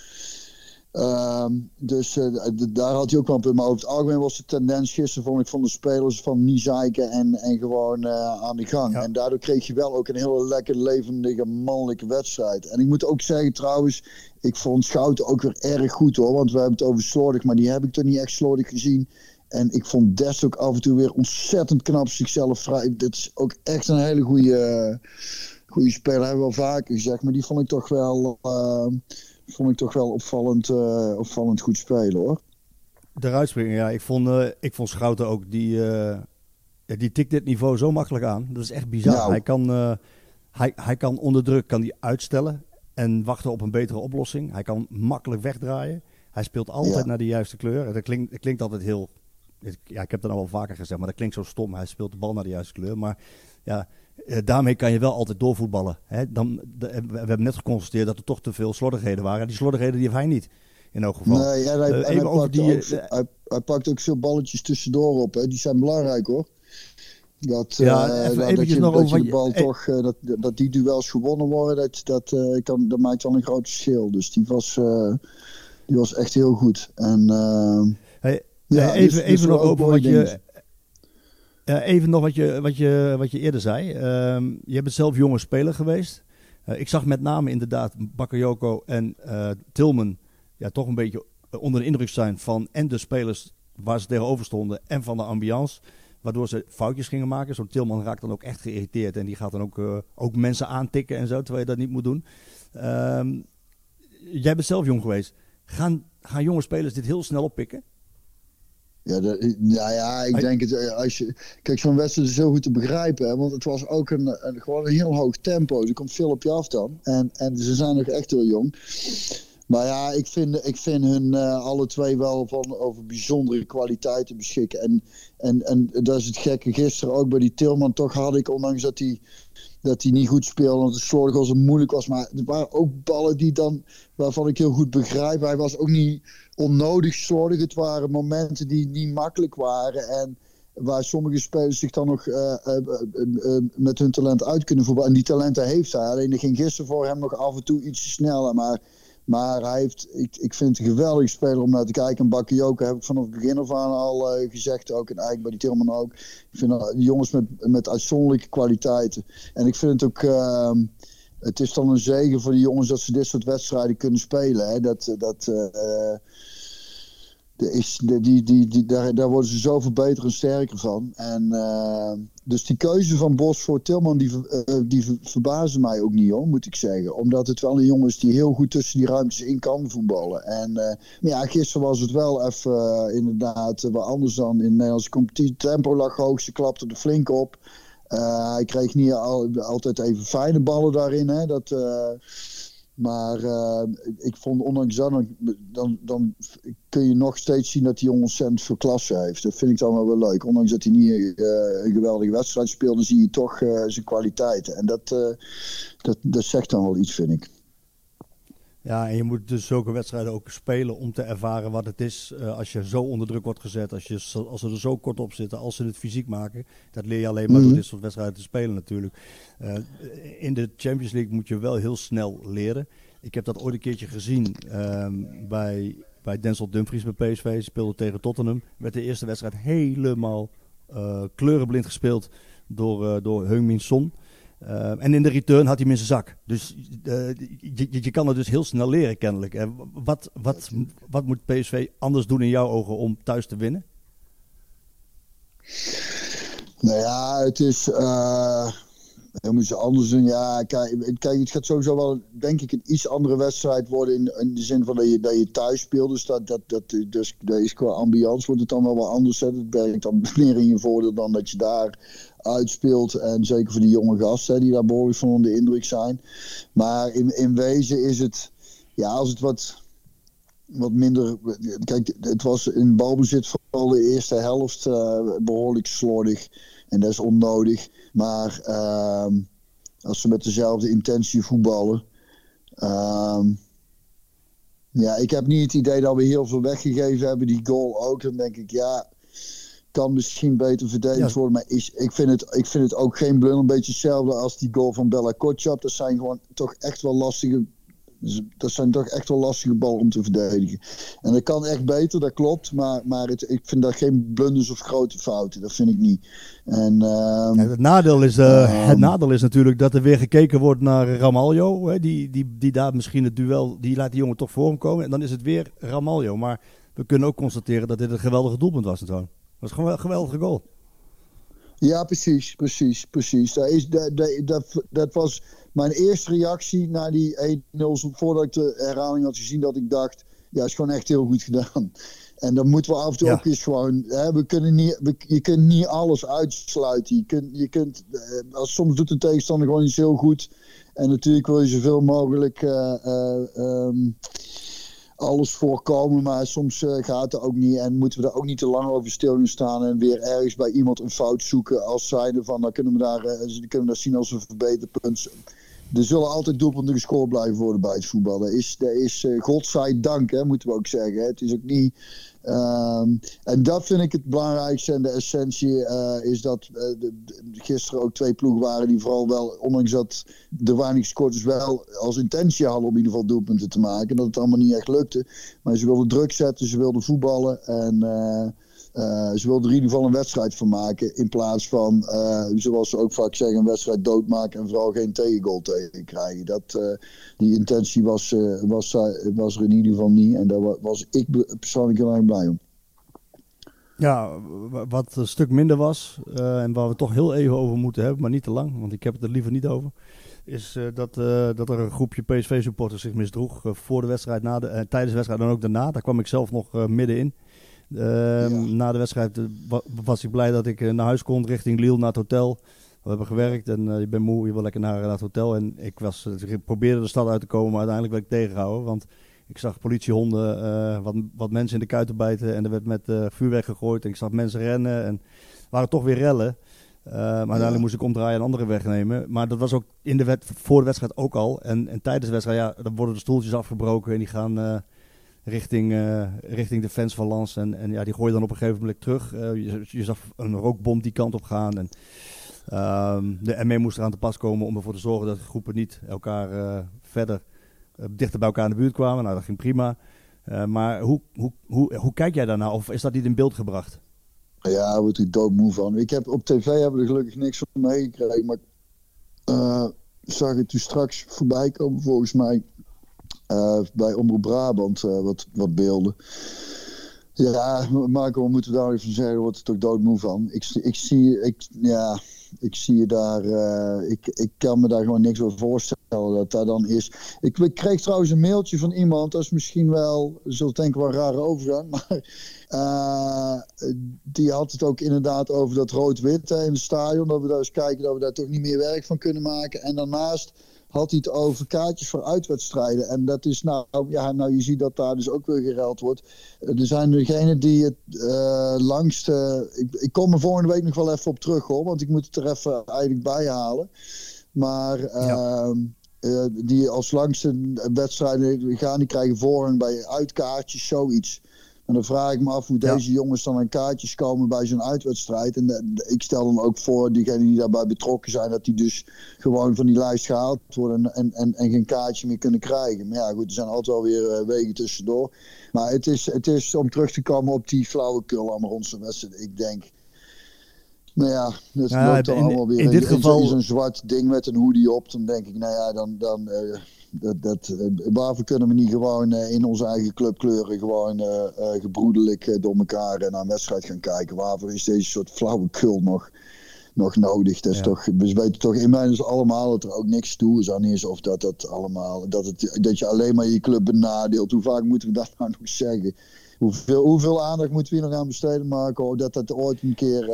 Uh, dus uh, daar had hij ook wel een punt. Maar over het algemeen was de tendens gisteren, vond ik, van de spelers van niet zeiken en, en gewoon uh, aan de gang. Ja. En daardoor kreeg je wel ook een hele lekker levendige mannelijke wedstrijd. En ik moet ook zeggen trouwens, ik vond Schouten ook weer erg goed hoor. Want we hebben het over slordig, maar die heb ik toch niet echt slordig gezien. En ik vond Dest ook af en toe weer ontzettend knap zichzelf vrij. Dit is ook echt een hele goede, goede speler, hebben we wel vaker gezegd. Maar die vond ik toch wel uh, vond ik toch wel opvallend, uh, opvallend goed spelen hoor. Eruit springen, ja. Ik vond, uh, ik vond Schouten ook, die, ja, die tikt dit niveau zo makkelijk aan. Dat is echt bizar. Nou. Hij, kan, hij, hij kan onder druk kan die uitstellen en wachten op een betere oplossing. Hij kan makkelijk wegdraaien. Hij speelt altijd ja. naar de juiste kleur. Dat klinkt, dat klinkt altijd heel... Ja, ik heb dat al wel vaker gezegd, maar dat klinkt zo stom. Hij speelt de bal naar de juiste kleur. Maar ja, uh, daarmee kan je wel altijd doorvoetballen. Hè? Dan, de, we hebben net geconstateerd dat er toch te veel slordigheden waren. Die slordigheden die heeft hij niet. In elk geval. Nee, hij, uh, hij, pakt die, ook, hij, hij, pakt ook veel balletjes tussendoor op. Hè? Die zijn belangrijk hoor. Dat, ja, even, dat, dat je, nog dat je de bal je, toch, dat, dat die duels gewonnen worden, dat, dat, kan, dat maakt dan een groot verschil. Dus die was, die was echt heel goed. En, hey, ja, even, dus, even dus nog over wat je... Uh, even nog wat je, wat je, wat je eerder zei. Uh, je bent zelf jonge speler geweest. Uh, ik zag met name inderdaad Bakayoko en uh, Tilman ja, toch een beetje onder de indruk zijn van en de spelers waar ze tegenover stonden en van de ambiance. Waardoor ze foutjes gingen maken. Zo'n Tilman raakt dan ook echt geïrriteerd en die gaat dan ook, ook mensen aantikken en zo, terwijl je dat niet moet doen. Ehm, jij bent zelf jong geweest. Gaan, gaan jonge spelers dit heel snel oppikken? Ja, de, nou ja, ik denk het. Als je, kijk, zo'n wedstrijd is heel goed te begrijpen. Hè, want het was ook een, een, gewoon een heel hoog tempo. Er komt veel op je af dan. En, en ze zijn nog echt heel jong. Maar ja, ik vind, ik vind hun uh, alle twee wel van over bijzondere kwaliteiten beschikken. En, en, en dat is het gekke. Gisteren ook bij die Tilman. Toch had ik, ondanks dat hij dat hij niet goed speelde. Want het slordig was en moeilijk was. Maar er waren ook ballen die dan, waarvan ik heel goed begrijp. Hij was ook niet onnodig slordig. Het waren momenten die niet makkelijk waren. En waar sommige spelers zich dan nog uh, uh, met hun talent uit kunnen voetballen. En die talenten heeft hij. Alleen er ging gisteren voor hem nog af en toe iets sneller. Maar maar hij heeft, ik, ik vind het een geweldige speler om naar te kijken. En Bakayoko heb ik vanaf het begin af aan al uh, gezegd. Ook en eigenlijk bij die Tilman ook. Ik vind uh, jongens met, met uitzonderlijke kwaliteiten. En ik vind het ook... Uh, het is dan een zegen voor die jongens dat ze dit soort wedstrijden kunnen spelen. Hè? Dat... dat uh, is, die, die, die, daar, daar worden ze zoveel beter en sterker van. En, uh, dus die keuze van Bos voor Tilman, die, uh, die verbazen mij ook niet hoor, moet ik zeggen. Omdat het wel een jongen is die heel goed tussen die ruimtes in kan voetballen. En uh, ja, gisteren was het wel even inderdaad wat anders dan in de Nederlandse competitie. Tempo lag hoog, ze klapte er flink op. hij kreeg niet al, altijd even fijne ballen daarin. Hè, dat... Maar uh, ik vond ondanks dat, dan, dan kun je nog steeds zien dat hij ontzettend veel klasse heeft. Dat vind ik dan wel leuk. Ondanks dat hij niet uh, een geweldige wedstrijd speelt, dan zie je toch uh, zijn kwaliteiten. En dat, dat, dat zegt dan wel iets, vind ik. Ja, en je moet dus zulke wedstrijden ook spelen om te ervaren wat het is uh, als je zo onder druk wordt gezet, als, je, als ze er zo kort op zitten, als ze het fysiek maken. Dat leer je alleen maar mm. door dit soort wedstrijden te spelen natuurlijk. Uh, in de Champions League moet je wel heel snel leren. Ik heb dat ooit een keertje gezien um, bij, bij Denzel Dumfries bij PSV. Speelde tegen Tottenham. Werd de eerste wedstrijd helemaal uh, kleurenblind gespeeld door, door Heung-Min Son. Uh, en in de return had hij hem in zijn zak. Dus uh, je, je, kan het dus heel snel leren kennelijk. Uh, wat, wat, wat moet PSV anders doen in jouw ogen om thuis te winnen? Nou ja, het is... Dan moeten ze anders doen. Ja, kijk, kijk, het gaat sowieso wel, denk ik, een iets andere wedstrijd worden. In, in de zin van dat je, dat je thuis speelt. Dus, dat, dat, dat, dus dat is qua ambiance wordt het dan wel wat anders. Hè. Dat werkt dan meer in je voordeel dan dat je daar uitspeelt. En zeker voor die jonge gasten die daar behoorlijk van onder de indruk zijn. Maar in, in wezen is het, ja, als het wat, wat minder. Kijk, het was in balbezit vooral de eerste helft uh, behoorlijk slordig. En dat is onnodig. Maar uh, als ze met dezelfde intentie voetballen. Uh, ja, ik heb niet het idee dat we heel veel weggegeven hebben. Die goal ook. Dan denk ik, ja, kan misschien beter verdedigd ja. worden. Maar is, ik, vind het, ik vind het ook geen blunder. Een beetje hetzelfde als die goal van Bella Kotschap. Dat zijn gewoon toch echt wel lastige dat zijn toch echt wel lastige ballen om te verdedigen. En dat kan echt beter, dat klopt. Maar, maar het, ik vind dat geen blunders of grote fouten. Dat vind ik niet. En, ja, het, nadeel is, uh, uh, het nadeel is natuurlijk dat er weer gekeken wordt naar Ramaljo. Hè, die, die, die daar misschien het duel, die laat die jongen toch voor hem komen. En dan is het weer Ramaljo. Maar we kunnen ook constateren dat dit een geweldige doelpunt was. Dat was gewoon een geweldige goal. Ja, precies, precies, precies. Dat, is, dat, dat, dat, was mijn eerste reactie na die 1-0, voordat ik de herhaling had gezien, dat ik dacht, ja, is gewoon echt heel goed gedaan. En dan moeten we af en toe ja. ook eens gewoon, hè, we kunnen niet, we, je kunt niet alles uitsluiten. Je kunt, je kunt uh, als soms doet de tegenstander gewoon iets heel goed. En natuurlijk wil je zoveel mogelijk uh, uh, um, alles voorkomen, maar soms uh, gaat het ook niet. En moeten we daar ook niet te lang over stil staan en weer ergens bij iemand een fout zoeken als zijnde van, dan kunnen we daar, uh, kunnen we dat zien als een verbeterpunt er zullen altijd doelpunten gescoord blijven worden bij het voetbal. Dat is, is uh, godzijdank, hè, moeten we ook zeggen. Het is ook niet... Um, en dat vind ik het belangrijkste en de essentie uh, is dat uh, de, de, gisteren ook twee ploegen waren die vooral wel, ondanks dat weinig gescoord is, wel als intentie hadden om in ieder geval doelpunten te maken. Dat het allemaal niet echt lukte. Maar ze wilden druk zetten, ze wilden voetballen en... Uh, ze wilden er in ieder geval een wedstrijd van maken. In plaats van, uh, zoals ze ook vaak zeggen, een wedstrijd doodmaken en vooral geen tegengoal tegen krijgen. Dat, uh, die intentie was, was, was er in ieder geval niet. En daar was ik persoonlijk heel erg blij om. Ja, wat een stuk minder was, en waar we toch heel even over moeten hebben, maar niet te lang, want ik heb het er liever niet over. Is dat, dat er een groepje PSV-supporters zich misdroeg voor de wedstrijd, na de, tijdens de wedstrijd en ook daarna. Daar kwam ik zelf nog middenin. Ja. Na de wedstrijd uh, was ik blij dat ik uh, naar huis kon richting Lille naar het hotel. We hebben gewerkt en je bent moe, je wil lekker naar, naar, het hotel. En ik, was, ik probeerde de stad uit te komen, maar uiteindelijk werd ik tegengehouden. Want Ik zag politiehonden eh, wat, wat mensen in de kuiten bijten en er werd met uh, vuurwerk gegooid. En ik zag mensen rennen en waren toch weer rellen. Uh, maar uiteindelijk moest ik omdraaien en een andere weg nemen. Maar dat was ook in de wet, voor de wedstrijd ook al. En, en tijdens de wedstrijd, ja, dan worden de stoeltjes afgebroken en die gaan richting, richting de fans van Lans. En, en ja, die gooien dan op een gegeven moment terug. Je, je, zag een rookbom die kant op gaan. En ehm, de ME moest eraan te pas komen om ervoor te zorgen dat de groepen niet elkaar verder eh, dichter bij elkaar in de buurt kwamen. Nou, dat ging prima. Maar hoe, hoe, hoe, hoe kijk jij daarna? Of is dat niet in beeld gebracht? Ja, daar word ik doodmoe van. Ik heb, op tv hebben we er gelukkig niks van meegekregen. Maar zag het toen straks voorbij komen, volgens mij. Uh, bij Omroep Brabant, wat, wat beelden. Ja, Marco, we moeten daar even zeggen, wordt er toch doodmoe van. Ik, ik zie, ik, ja, ik zie je daar, uh, ik, ik kan me daar gewoon niks over voorstellen dat daar dan is. Ik, ik, kreeg trouwens een mailtje van iemand, dat is misschien wel, zult denken wel rare overgang, maar die had het ook inderdaad over dat rood-wit in het stadion, dat we daar eens kijken dat we daar toch niet meer werk van kunnen maken. En daarnaast had hij het over kaartjes voor uitwedstrijden. En dat is nou, ja, nou je ziet dat daar dus ook weer gereld wordt. Er zijn degenen die het uh, langste. Ik, ik kom er volgende week nog wel even op terug hoor, want ik moet het er even eigenlijk bij halen. Maar uh, uh, die als langste wedstrijden gaan, die krijgen voorrang bij uitkaartjes, zoiets. En dan vraag ik me af hoe deze jongens dan aan kaartjes komen bij zo'n uitwedstrijd. En de, ik stel dan ook voor, diegenen die daarbij betrokken zijn, dat die dus gewoon van die lijst gehaald worden en, en, en geen kaartje meer kunnen krijgen. Maar ja, goed, er zijn altijd wel weer uh, wegen tussendoor. Maar het is, het is om terug te komen op die flauwekul allemaal onze wedstrijd. Ik denk, nou ja, het ja, loopt dan in, allemaal weer in, dit geval... zo'n zwart ding met een hoodie op. Dan denk ik, nou ja, dan... dan uh, dat, dat, eh, waarvoor kunnen we niet gewoon uh, in onze eigen clubkleuren gewoon uh, gebroedelijk door elkaar naar een wedstrijd gaan kijken? Waarvoor is deze soort flauwekul nog, nog nodig? Dat is ja. toch, we weten toch inmiddels allemaal dat er ook niks toe aan is. Of dat, dat, allemaal, dat, het, dat je alleen maar je club benadeelt. Hoe vaak moeten we dat nou nog zeggen? Hoeveel, hoeveel aandacht moeten we hier nog aan besteden, Marco? Dat dat ooit een keer,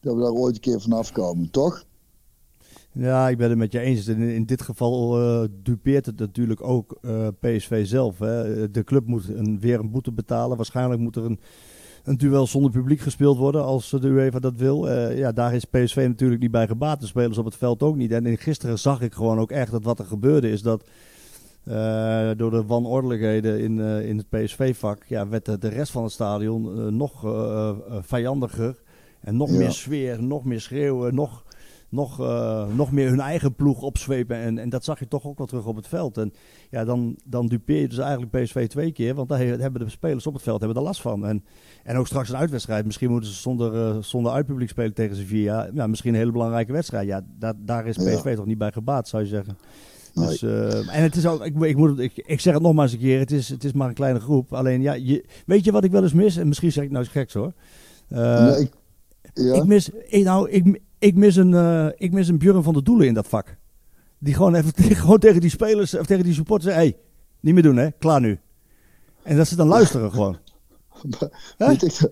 dat we daar ooit een keer vanaf komen, toch? Ja, ik ben het met je eens. In, in dit geval uh, dupeert het natuurlijk ook uh, PSV zelf. Hè. De club moet een, weer een boete betalen. Waarschijnlijk moet er een, een duel zonder publiek gespeeld worden als de UEFA dat wil. Uh, ja, daar is PSV natuurlijk niet bij gebaat. De spelers op het veld ook niet. En gisteren zag ik gewoon ook echt dat wat er gebeurde is dat... door de wanordelijkheden in, in het PSV-vak ja, werd de, de, rest van het stadion nog vijandiger. En nog ja. meer sfeer, nog meer schreeuwen, nog nog, uh, nog meer hun eigen ploeg opzwepen. En, en dat zag je toch ook wel terug op het veld. En ja, dan, dan dupeer je dus eigenlijk PSV twee keer. Want daar hebben de spelers op het veld hebben er last van. En, en ook straks een uitwedstrijd. Misschien moeten ze zonder, uh, zonder uitpubliek spelen tegen Sevilla. Ja, misschien een hele belangrijke wedstrijd. Ja, daar, daar is PSV ja. toch niet bij gebaat, zou je zeggen. Nee. Dus, uh, en het is ook, ik, ik, moet, ik, ik zeg het nog maar eens een keer, het is, het is maar een kleine groep. Alleen ja, je, weet je wat ik wel eens mis? En misschien zeg ik nou eens geks hoor. nee, ik, ja. ik mis, ik, nou, ik, ik mis een, uh, ik mis een Björn van de Doelen in dat vak. Die gewoon even gewoon tegen die spelers of tegen die supporters zei: hey, niet meer doen hè, klaar nu. En dat ze dan luisteren gewoon. ik,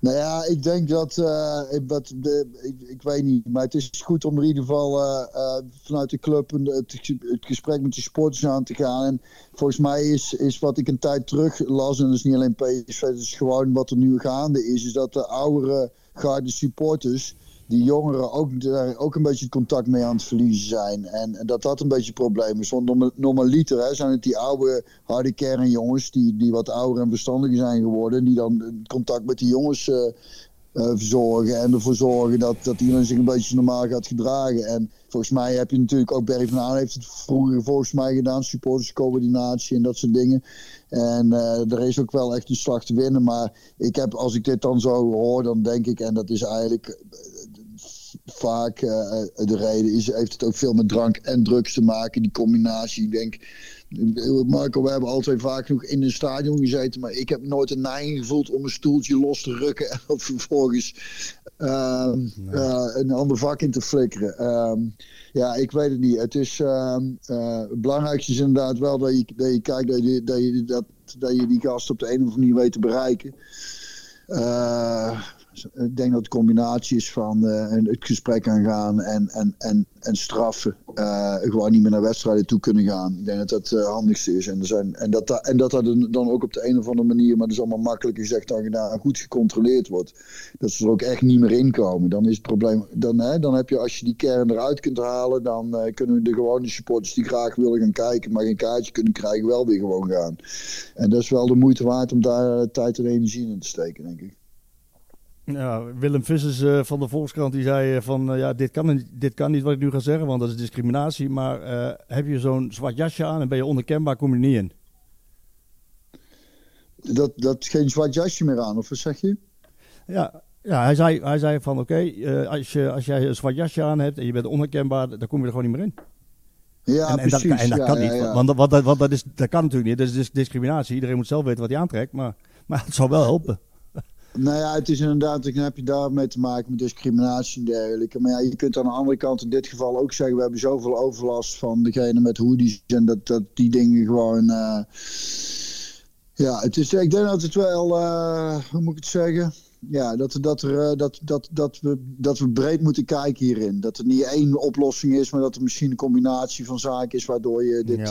nou ja, ik denk dat, uh, dat de, ik, ik, weet niet, maar het is goed om in ieder geval uh, uh, vanuit de club het, het, gesprek met de sporters aan te gaan. En volgens mij is, is wat ik een tijd terug las, en dat is niet alleen PSV, het is gewoon wat er nu gaande is, is dat de oudere garde supporters die jongeren ook, daar ook een beetje contact mee aan het verliezen zijn. En, dat dat een beetje het probleem is. Want normaliter hè, zijn het die oude harde kernjongens die, die wat ouder en verstandiger zijn geworden. Die dan contact met die jongens uh, uh, verzorgen en ervoor zorgen dat, dat iedereen zich een beetje normaal gaat gedragen. En volgens mij heb je natuurlijk ook Berry van Aan heeft het vroeger volgens mij gedaan, supporterscoördinatie en dat soort dingen. En uh, er is ook wel echt een slag te winnen. Maar ik heb, als ik dit dan zo hoor, dan denk ik, en dat is eigenlijk vaak uh, de reden is, heeft het ook veel met drank en drugs te maken. Die combinatie, ik denk, Marco, we hebben altijd vaak genoeg in een stadion gezeten, maar ik heb nooit een neiging gevoeld om een stoeltje los te rukken en vervolgens uh, nee. uh, een ander vak in te flikkeren. Uh, ja, ik weet het niet. Het is, ehm, het belangrijkste is inderdaad wel dat je, dat je kijkt dat je, dat, je, dat, dat je die gast op de een of andere manier weet te bereiken. Ik denk dat het combinatie is van eh, het gesprek aangaan en, en, en, en straffen. Eh, gewoon niet meer naar wedstrijden toe kunnen gaan. Ik denk dat dat het eh, handigste is. En, er zijn, en, dat, dat- en dat dat dan ook op de een of andere manier, maar dat is allemaal makkelijk gezegd dan gedaan, goed gecontroleerd wordt. Dat ze er ook echt niet meer in komen. Dan is het probleem, dan, hè, dan heb je als je die kern eruit kunt halen, dan eh, kunnen de gewone supporters die graag willen gaan kijken, maar geen kaartje kunnen krijgen, wel weer gewoon gaan. En dat is wel de moeite waard om daar eh, tijd en energie in te steken, denk ik. Ja, Willem Vissers eh, van de Volkskrant die zei eh, van eh, ja, dit kan, niet- dit kan niet wat ik nu ga zeggen, want dat is discriminatie. Maar heb je zo'n zwart jasje aan en ben je onherkenbaar, kom je er niet in. Dat, dat geen zwart jasje meer aan, of wat zeg je? Ja, ja hij, zei, hij zei van oké, als, je, als jij een zwart jasje aan hebt en je bent onherkenbaar, dan kom je er gewoon niet meer in. Ja, en, en dat, precies. en dat ja, kan ja, niet, ja. want, dat- want, dat, want dat, is, dat kan natuurlijk niet. Dat is dis- discriminatie. Iedereen moet zelf weten wat hij aantrekt, maar, maar het zou wel helpen. Nou ja, het is inderdaad, dan heb je daarmee te maken met discriminatie en dergelijke. Maar ja, je kunt aan de andere kant in dit geval ook zeggen, we hebben zoveel overlast van degene met hoodies en dat, dat die dingen gewoon... eh, ja, het is, ik denk dat het wel, eh, hoe moet ik het zeggen? Ja, dat, dat, er, eh, dat, dat, dat, we, dat we breed moeten kijken hierin. Dat er niet één oplossing is, maar dat er misschien een combinatie van zaken is waardoor je dit Ja.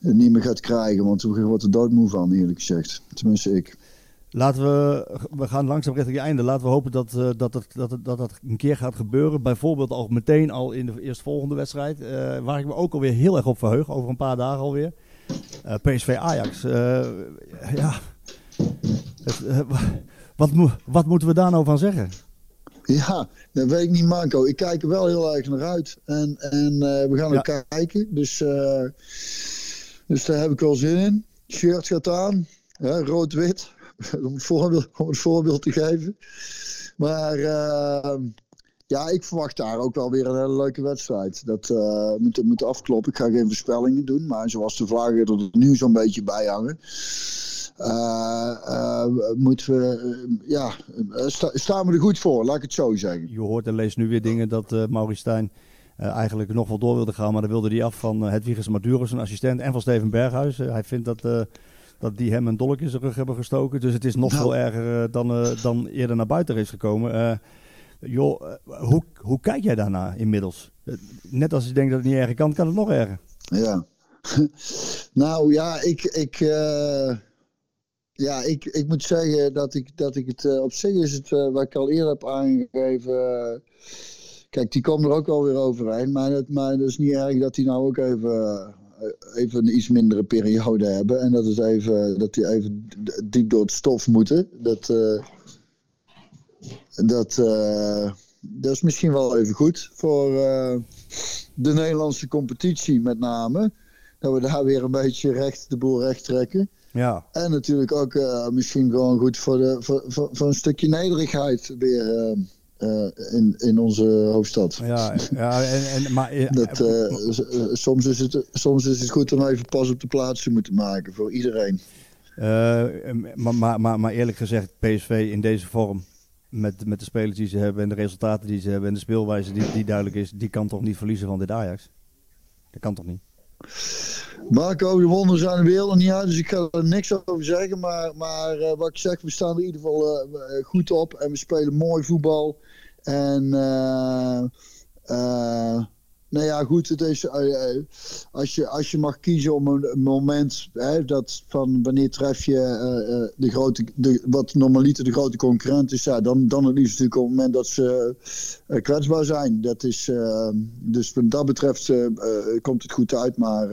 niet meer gaat krijgen. Want we worden er doodmoe van, eerlijk gezegd. Tenminste, ik. Laten we, we gaan langzaam richting het einde. Laten we hopen dat, eh, dat, het, dat, het, dat het een keer gaat gebeuren. Bijvoorbeeld al meteen al in de eerstvolgende wedstrijd. eh, waar ik me ook alweer heel erg op verheug. Over een paar dagen alweer. Eh, PSV Ajax. Ja. Het, wat, moet- wat moeten we daar nou van zeggen? Ja, dat weet ik niet, Marco. Ik kijk er wel heel erg naar uit. En, en we gaan Ja. ook kijken. Dus, dus daar heb ik wel zin in. Shirt gaat aan. hè, Rood-wit. om, het voorbeeld, om het voorbeeld te geven. Maar eh, ja, ik verwacht daar ook wel weer een hele leuke wedstrijd. Dat eh moet, moet afkloppen. Ik ga geen voorspellingen doen. Maar zoals de vlaggen er nu zo'n beetje bij hangen. eh, eh, moeten we, ja, sta- staan we er goed voor, laat ik het zo zeggen. Je hoort en leest nu weer dingen dat eh Maurice Stijn eh, eigenlijk nog wel door wilde gaan. Maar dan wilde hij af van uh, Hedwiges Maduro, zijn assistent. En van Steven Berghuis. Hij vindt dat, dat die hem een dolk in zijn rug hebben gestoken. Dus het is nog Nou. veel erger eh, dan, eh, dan eerder naar buiten is gekomen. Eh, joh, hoe, hoe kijk jij daarna inmiddels? Net als je denkt dat het niet erger kan, kan het nog erger. Ja. nou ja, ik, ik, ja, ik, ik moet zeggen dat ik, dat ik het op zich is het, eh, wat ik al eerder heb aangegeven. kijk, die komen er ook alweer overheen. Maar het, maar het is niet erg dat die nou ook even, even een iets mindere periode hebben. En dat, het even, dat die even diep door het stof moeten. Dat, eh, dat, eh, dat is misschien wel even goed voor eh, de Nederlandse competitie met name. Dat we daar weer een beetje recht de boel recht trekken. Ja, En natuurlijk ook misschien gewoon goed voor, de, voor, voor, voor een stukje nederigheid weer eh, in, in onze hoofdstad. ja, ja en, en, maar, Dat, eh, eh, soms, is het, soms is het goed om even pas op de plaats te moeten maken voor iedereen. Maar, maar, maar, maar eerlijk gezegd, PSV in deze vorm, met, met de spelers die ze hebben en de resultaten die ze hebben en de speelwijze die, die duidelijk is, die kan toch niet verliezen van dit Ajax? Dat kan toch niet? Marco, de wonderen zijn de wereld niet uit, dus ik ga er niks over zeggen. Maar, maar eh, wat ik zeg, we staan er in ieder geval eh, eh, goed op en we spelen mooi voetbal. En eh, nou ja, goed, het is, eh, eh, als, je, als je mag kiezen om een, moment, hè, dat van wanneer tref je eh, de grote, de, wat normaliter de grote concurrent is, dan, dan het liefst natuurlijk op het moment dat ze kwetsbaar zijn. Dat is, dus wat dat betreft komt het goed uit, maar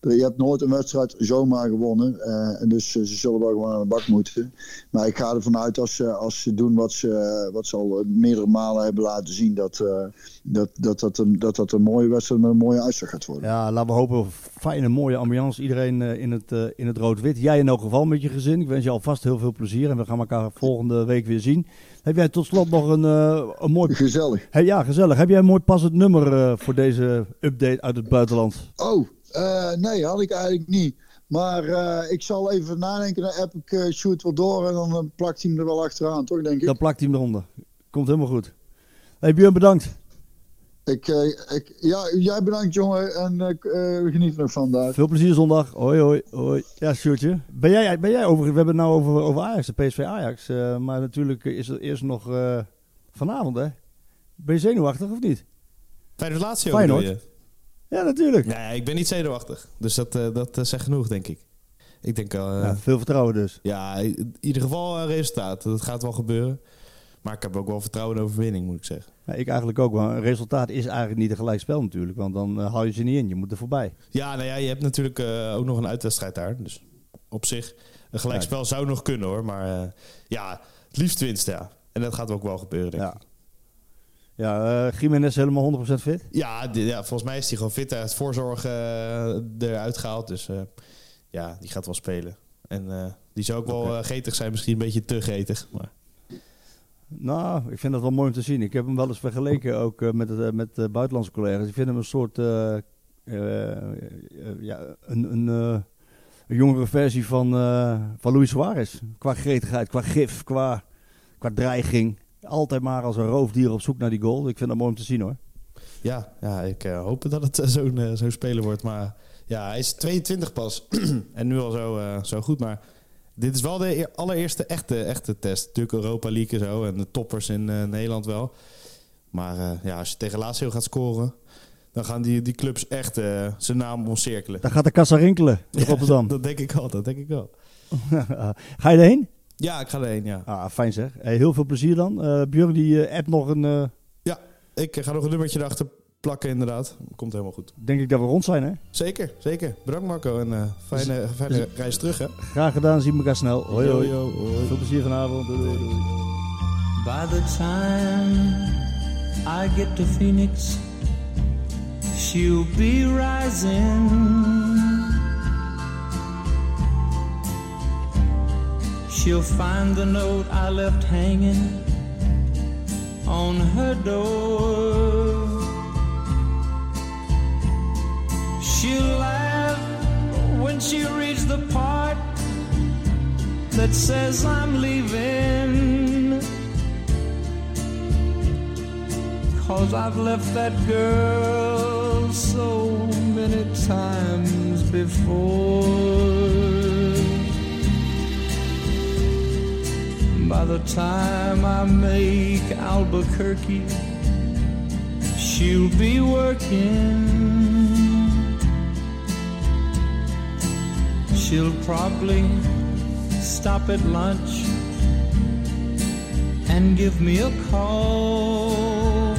je hebt nooit een wedstrijd zomaar gewonnen. en dus ze zullen wel gewoon aan de bak moeten. Maar ik ga ervan uit als ze, als ze doen wat ze, wat ze al meerdere malen hebben laten zien, dat dat, dat, dat, dat dat een mooie wedstrijd met een mooie uitslag gaat worden. Ja, laten we hopen. Fijne, mooie ambiance. Iedereen eh, in het, eh, in het rood-wit. Jij in elk geval met je gezin. Ik wens je alvast heel veel plezier. En we gaan elkaar volgende week weer zien. Heb jij tot slot nog een, eh, een mooi... Gezellig. Hey, ja, gezellig. Heb jij een mooi passend nummer voor deze update uit het buitenland? Oh, nee, had ik eigenlijk niet. Maar ik zal even nadenken. Dan app ik shoot wel door en dan plakt hij hem er wel achteraan, toch denk ik? Dan plakt hij hem eronder. Komt helemaal goed. Hey Björn, bedankt. Ik, eh, ik, ja, jij bedankt jongen en eh, eh, geniet er nog van daar. Veel plezier zondag. Hoi, hoi, hoi. Ja, Sjoerdje. Ben jij, ben jij over... We hebben het nou over, over Ajax, de PSV Ajax. eh, maar natuurlijk is er eerst nog eh, vanavond, hè? Ben je zenuwachtig of niet? Feyenoord Lazio Feyenoord. Ja, natuurlijk. Nee, ik ben niet zenuwachtig. Dus dat, dat zegt genoeg, denk ik. Ik denk eh, Ja, veel vertrouwen dus. Ja, in ieder geval een resultaat. Dat gaat wel gebeuren. Maar ik heb ook wel vertrouwen in overwinning, moet ik zeggen. Ja, ik eigenlijk ook. Maar een resultaat is eigenlijk niet een gelijkspel natuurlijk. Want dan eh, haal je ze niet in. Je moet er voorbij. Ja, nou ja, je hebt natuurlijk eh, ook nog een uitwedstrijd daar. Dus op zich, een gelijkspel zou nog kunnen hoor. Maar eh, ja, het liefst winst, ja. En dat gaat ook wel gebeuren, denk Ja. ik. Ja, Jiménez helemaal 100% fit. Ja, ja, volgens mij is hij gewoon fit. Hij heeft voorzorg eruit gehaald. Dus ja, die gaat wel spelen. En die zou ook wel getig zijn. Misschien een beetje te getig. Maar Nou, ik vind dat wel mooi om te zien. Ik heb hem wel eens vergeleken ook eh, met, eh, met eh, buitenlandse collega's. Ik vind hem een soort, ja, een, een, jongere versie van, van Luis Suarez. Qua gretigheid, qua gif, qua, qua dreiging. Altijd maar als een roofdier op zoek naar die goal. Ik vind dat mooi om te zien hoor. ja, ja ik hoop dat het zo'n zo'n speler wordt. Maar ja, hij is 22 pas. en nu al zo, zo goed. Maar dit is wel de eer- allereerste echte, echte test. Natuurlijk Europa League en zo. En de toppers in eh, Nederland wel. Maar eh, ja, als je tegen Lazio gaat scoren... dan gaan die, die clubs echt eh, zijn naam omcirkelen. Dan gaat de kassa rinkelen in Rotterdam. Dat denk ik wel, dat denk ik wel. Ga je erheen? Ja, ik ga erheen, ja. Ah, fijn zeg. Hey, heel veel plezier dan. Björn die appt nog een... eh, Ik ga nog een nummertje erachter plakken, inderdaad. Komt helemaal goed. denk ik dat we rond zijn hè. Zeker, zeker. Bedankt Marco en eh, fijne, fijne reis terug, hè. Graag gedaan, zien we elkaar snel. Hoi hoi. Yo, hoi. Veel plezier vanavond. Doei, doei, doei. By the time I get to Phoenix, she'll be rising. She'll find the note I left hanging on her door. She'll laugh when she reads the part that says I'm leaving. Cause I've left that girl so many times before. By the time I make Albuquerque, she'll be working. She'll probably stop at lunch and give me a call.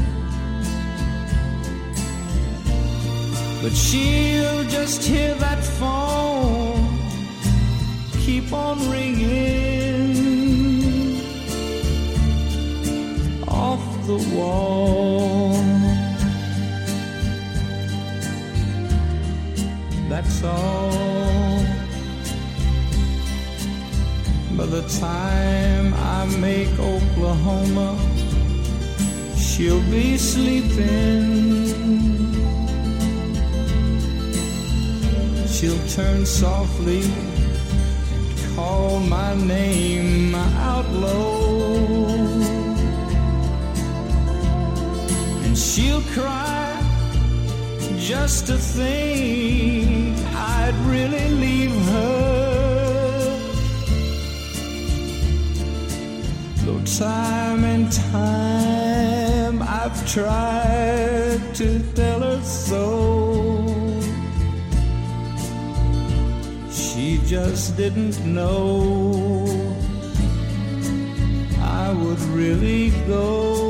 But she'll just hear that phone keep on ringing off the wall. That's all. By the time I make Oklahoma, she'll be sleeping. She'll turn softly and call my name out low. And she'll cry just to think I'd really time and time I've tried to tell her so. She just didn't know I would really go.